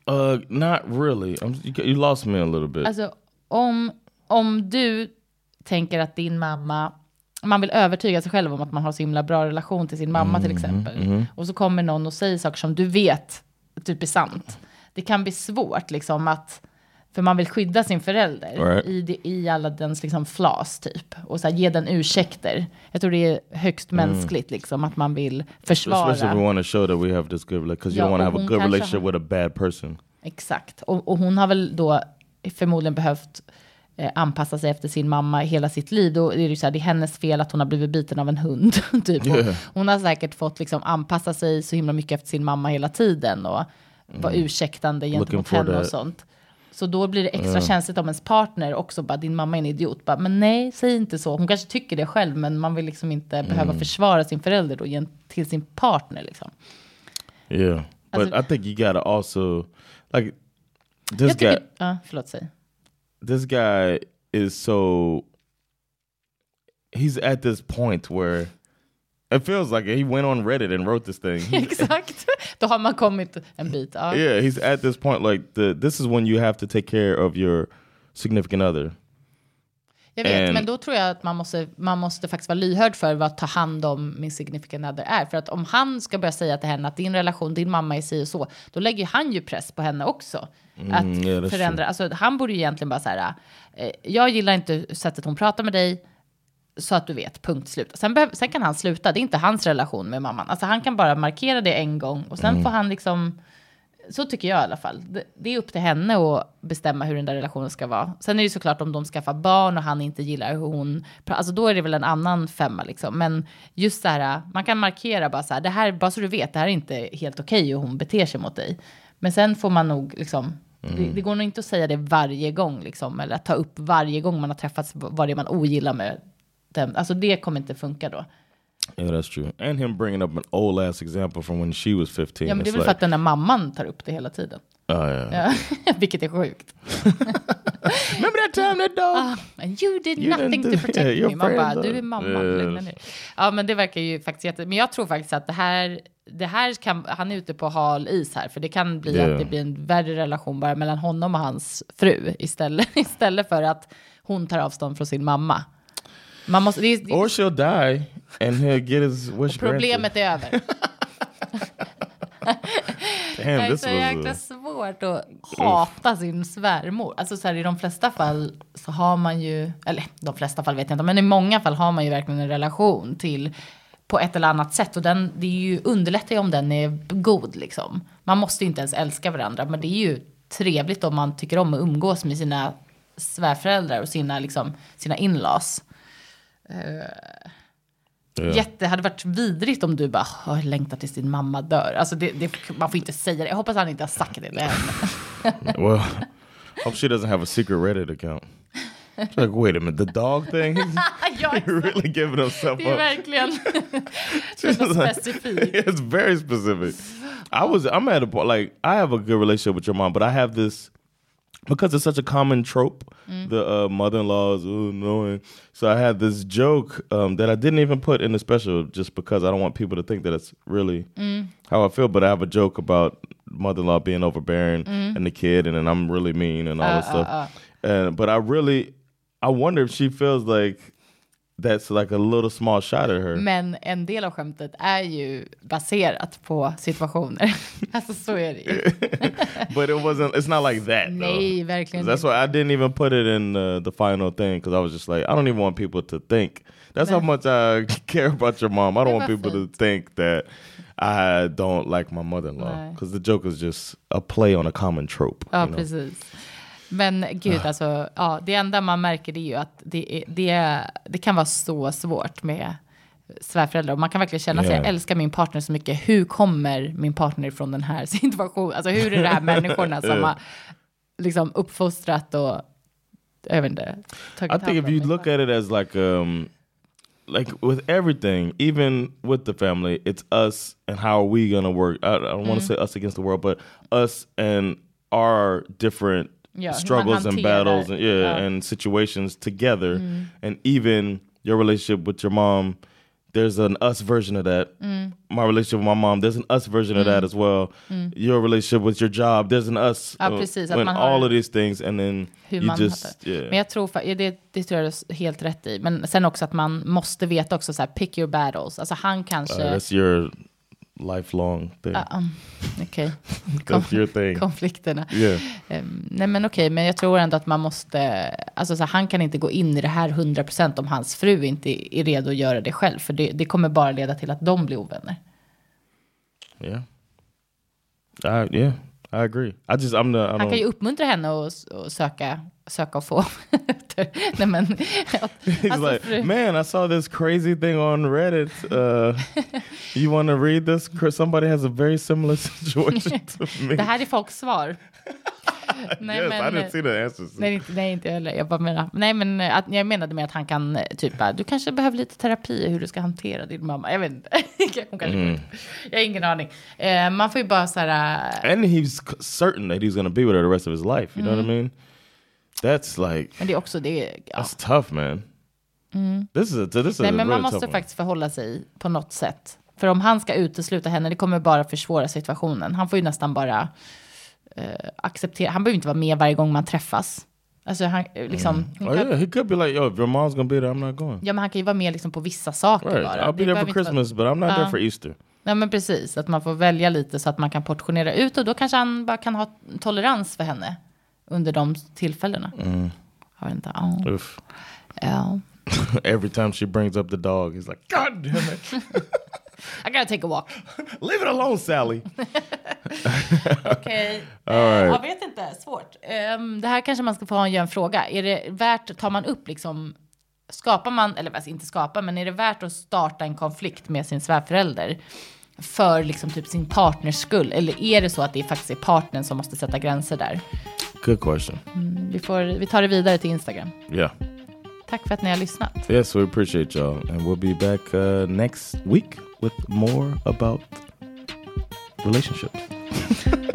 Uh, not really. I'm, you, lost me a little bit. Alltså om, om du tänker att din mamma, man vill övertyga sig själv om att man har så himla bra relation till sin mamma till exempel. Och så kommer någon och säger saker som du vet typ är sant. Det kan bli svårt liksom att, för man vill skydda sin förälder Right. i, det, i alla dens liksom flas typ. Och så här, ge den ursäkter. Jag tror det är högst mänskligt liksom att man vill försvara. Especially if we want to show that we have this good, because you Ja, don't want to have a good relationship har- with a bad person. Exakt. Och, och hon har väl då förmodligen behövt eh, anpassa sig efter sin mamma hela sitt liv. Då är det ju så här, det är hennes fel att hon har blivit biten av en hund. typ. Yeah. Hon har säkert fått liksom anpassa sig så himla mycket efter sin mamma hela tiden och vara ursäktande gentemot Mm. henne och sånt. Så då blir det extra känsligt om ens partner också bara, din mamma är en idiot. Bara, men nej, säg inte så. Hon kanske tycker det själv, men man vill liksom inte behöva Mm. försvara sin förälder då till sin partner liksom. Yeah. But I think you gotta also like this guy. tycker, ja, förlåt, säg. This guy is so. He's at this point where it feels like he went on Reddit and wrote this thing. Exakt, då har man kommit en bit. Ja. yeah, he's at this point like the this is when you have to take care of your significant other. Jag vet, And- men då tror jag att man måste, man måste faktiskt vara lyhörd för vad ta hand om min significant other är. För att om han ska börja säga till henne att din relation, din mamma är si och så, då lägger han ju press på henne också. att Mm, yeah, that's förändra, alltså han borde ju egentligen bara så här, eh, jag gillar inte sättet hon pratar med dig, så att du vet, punkt slut. Sen, behöv, sen kan han sluta, det är inte hans relation med mamman. Alltså han kan bara markera det en gång och sen får han liksom, så tycker jag i alla fall. Det, det är upp till henne att bestämma hur den där relationen ska vara. Sen är det ju såklart om de skaffar barn och han inte gillar hur hon, alltså då är det väl en annan femma liksom. Men just så här, man kan markera bara så här, det här, bara så du vet, det här är inte helt okej hur hon beter sig mot dig. Men sen får man nog liksom, det, det går nog inte att säga det varje gång liksom, eller att ta upp varje gång man har träffats vad det är man ogillar med dem. Alltså det kommer inte funka då. Yeah, that's true. And him bringing up an old ass example from when she was 15. Ja, men det är väl för like, att den där mamman tar upp det hela tiden. oh yeah. Ja, vilket är sjukt. Remember that time that dog? And you did You nothing didn't to do- protect yeah, me. Man bara, du är mamma, ner. Ja, men det verkar ju faktiskt jätte... Men jag tror faktiskt att det här, det här kan, han är ute på hal is här, för det kan bli Yeah. att det blir en värre relation bara mellan honom och hans fru istället, istället för att hon tar avstånd från sin mamma. Man måste, det det, Or she'll die and he'll get his wish problemet är över. granted. Det Damn, är this så jäkla was. A, svårt att hata sin svärmor. Alltså så här, i de flesta fall så har man ju, eller de flesta fall vet jag inte, men i många fall har man ju verkligen en relation till på ett eller annat sätt. Och den, det är ju, underlättar ju om den är god liksom. Man måste ju inte ens älska varandra, men det är ju trevligt om man tycker om att umgås med sina svärföräldrar och sina, liksom, sina in-laws. Yeah. Jätte, hade varit vidrigt om du bara, "Åh, jag längtar tills din mamma dör. Alltså det, det, man får inte säga det. Jag hoppas han inte har sagt det till henne. Well, hope she doesn't have a secret Reddit account. She's like, wait a minute, the dog thing? ja, You're really giving himself det är up. verkligen specifikt. it's very specific. I was I'm at a point like I have a good relationship with your mom, but I have this because it's such a common trope. Mm. The uh, mother-in-law is "Ooh, annoying, so I had this joke um, that I didn't even put in the special just because I don't want people to think that it's really mm. how I feel. But I have a joke about mother-in-law being overbearing mm. and the kid, and then I'm really mean and all this uh, uh, stuff. Uh. And but I really, I wonder if she feels like that's like a little small shot at her. Men en del av skämtet är ju baserat på situationer. alltså så är det ju. but it wasn't. It's not like that. Nej, though. verkligen That's why I didn't even put it in uh, the final thing because I was just like, I don't even want people to think. That's how much I care about your mom. I don't want people to think that I don't like my mother-in-law because the joke is just a play on a common trope. Ja, you know? Men gud, alltså, ja, det enda man märker det är ju att det, är, det, det kan vara så svårt med svärföräldrar. Och man kan verkligen känna sig, Yeah. jag älskar min partner så mycket. Hur kommer min partner från den här situationen? Alltså hur är det här människorna som har liksom uppfostrat och, jag vet inte, tagit I think if you look partner? at it as like um like with everything, even with the family, it's us and how are we gonna work. I, I don't want to say us against the world, but us and our different Man struggles and battles and yeah, ja. and situations together. And even your relationship with your mom, there's an us version of that. My relationship with my mom, there's an us version of that as well. Your relationship with your job, there's an us. Ja, uh, precis, att when all of these things, and then you just yeah. Men jag tror, det, det tror jag helt rätt i. Men sen också att man måste veta också så här, pick your battles. Alltså han kanske... Uh, that's your lifelong thing. Ja, um, your thing. Konflikterna. Yeah. Ehm, nej men okej, men jag tror ändå att man måste, alltså så här, han kan inte gå in i det här 100% om hans fru inte är redo att göra det själv. För det, det kommer bara leda till att de blir ovänner. Yeah. I, yeah, I agree. I just I'm the I Han kan ju uppmuntra henne att att söka, söka och få. nej men, He's alltså, like, man, I saw this crazy thing on Reddit. Uh, you want to read this? Somebody has a very similar situation to me. det här är folks svar. Nej, yes, men- I didn't see the answers. Nej, inte, nej, inte jag heller. Jag bara menar, nej, men att, jag menade med att han kan eh, typ, bara, du kanske behöver lite terapi i hur du ska hantera din mamma. Jag vet inte. Hon kanske Mm. Jag har ingen aning. Eh, man får ju bara så här, eh, And he's certain that he's gonna be with her the rest of his life. You know what I mean? That's like men det är också det. Ja. that's tough, man. This is a, this is Nej, men man måste faktiskt förhålla sig på något sätt. För om han ska utesluta henne, det kommer bara försvåra situationen. Han får ju nästan bara eh, acceptera. Han behöver inte vara med varje gång man träffas. Alltså han, eh, liksom, hon Oh kan, yeah, he could be like, yo, if your mom's gonna be there, I'm not going. Ja, men han kan ju vara med liksom på vissa saker Right, bara. I'll be there for inte vara- Christmas, but I'm not there Ja. for Easter. Ja, men precis. Att man får välja lite så att man kan portionera ut och då kanske han bara kan ha tolerans för henne under de tillfällena. Jag vet inte. Ja. Oof. Ja. Every time she brings up the dog, he's like, God damn it, I gotta take a walk. leave it alone, Sally. Okej. All right. Jag vet inte, svårt. Ehm, det här kanske man ska få ha en, göra en fråga. Är det värt, tar man upp liksom, skapar man, eller alltså inte skapa, men är det värt att starta en konflikt med sin svärförälder? För liksom typ sin partners skull? Eller är det så att det faktiskt är partnern som måste sätta gränser där? Good question. Vi, får, vi tar det vidare till Instagram. Yeah. Tack för att ni har lyssnat. Yes, we appreciate y'all. And we'll be back uh, next week with more about relationships.